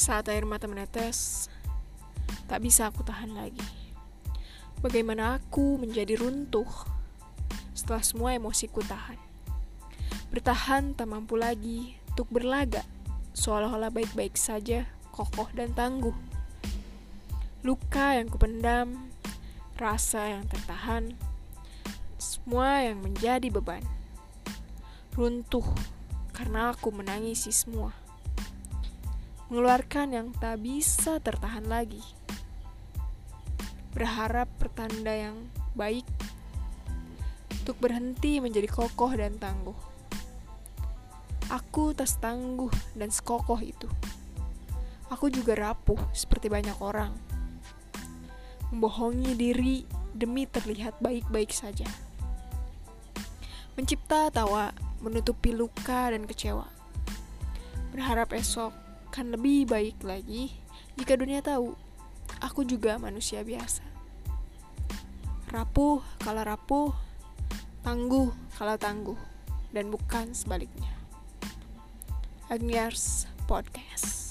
Saat air mata menetes, tak bisa aku tahan lagi. Bagaimana aku menjadi runtuh setelah semua emosiku tahan. Bertahan tak mampu lagi untuk berlaga, seolah-olah baik-baik saja, kokoh dan tangguh. Luka yang kupendam, rasa yang tertahan, semua yang menjadi beban. Runtuh karena aku menangisi semua mengeluarkan yang tak bisa tertahan lagi. Berharap pertanda yang baik untuk berhenti menjadi kokoh dan tangguh. Aku tak tangguh dan sekokoh itu. Aku juga rapuh seperti banyak orang. Membohongi diri demi terlihat baik-baik saja. Mencipta tawa menutupi luka dan kecewa. Berharap esok akan lebih baik lagi jika dunia tahu aku juga manusia biasa. Rapuh kalau rapuh, tangguh kalau tangguh, dan bukan sebaliknya. Agniars Podcast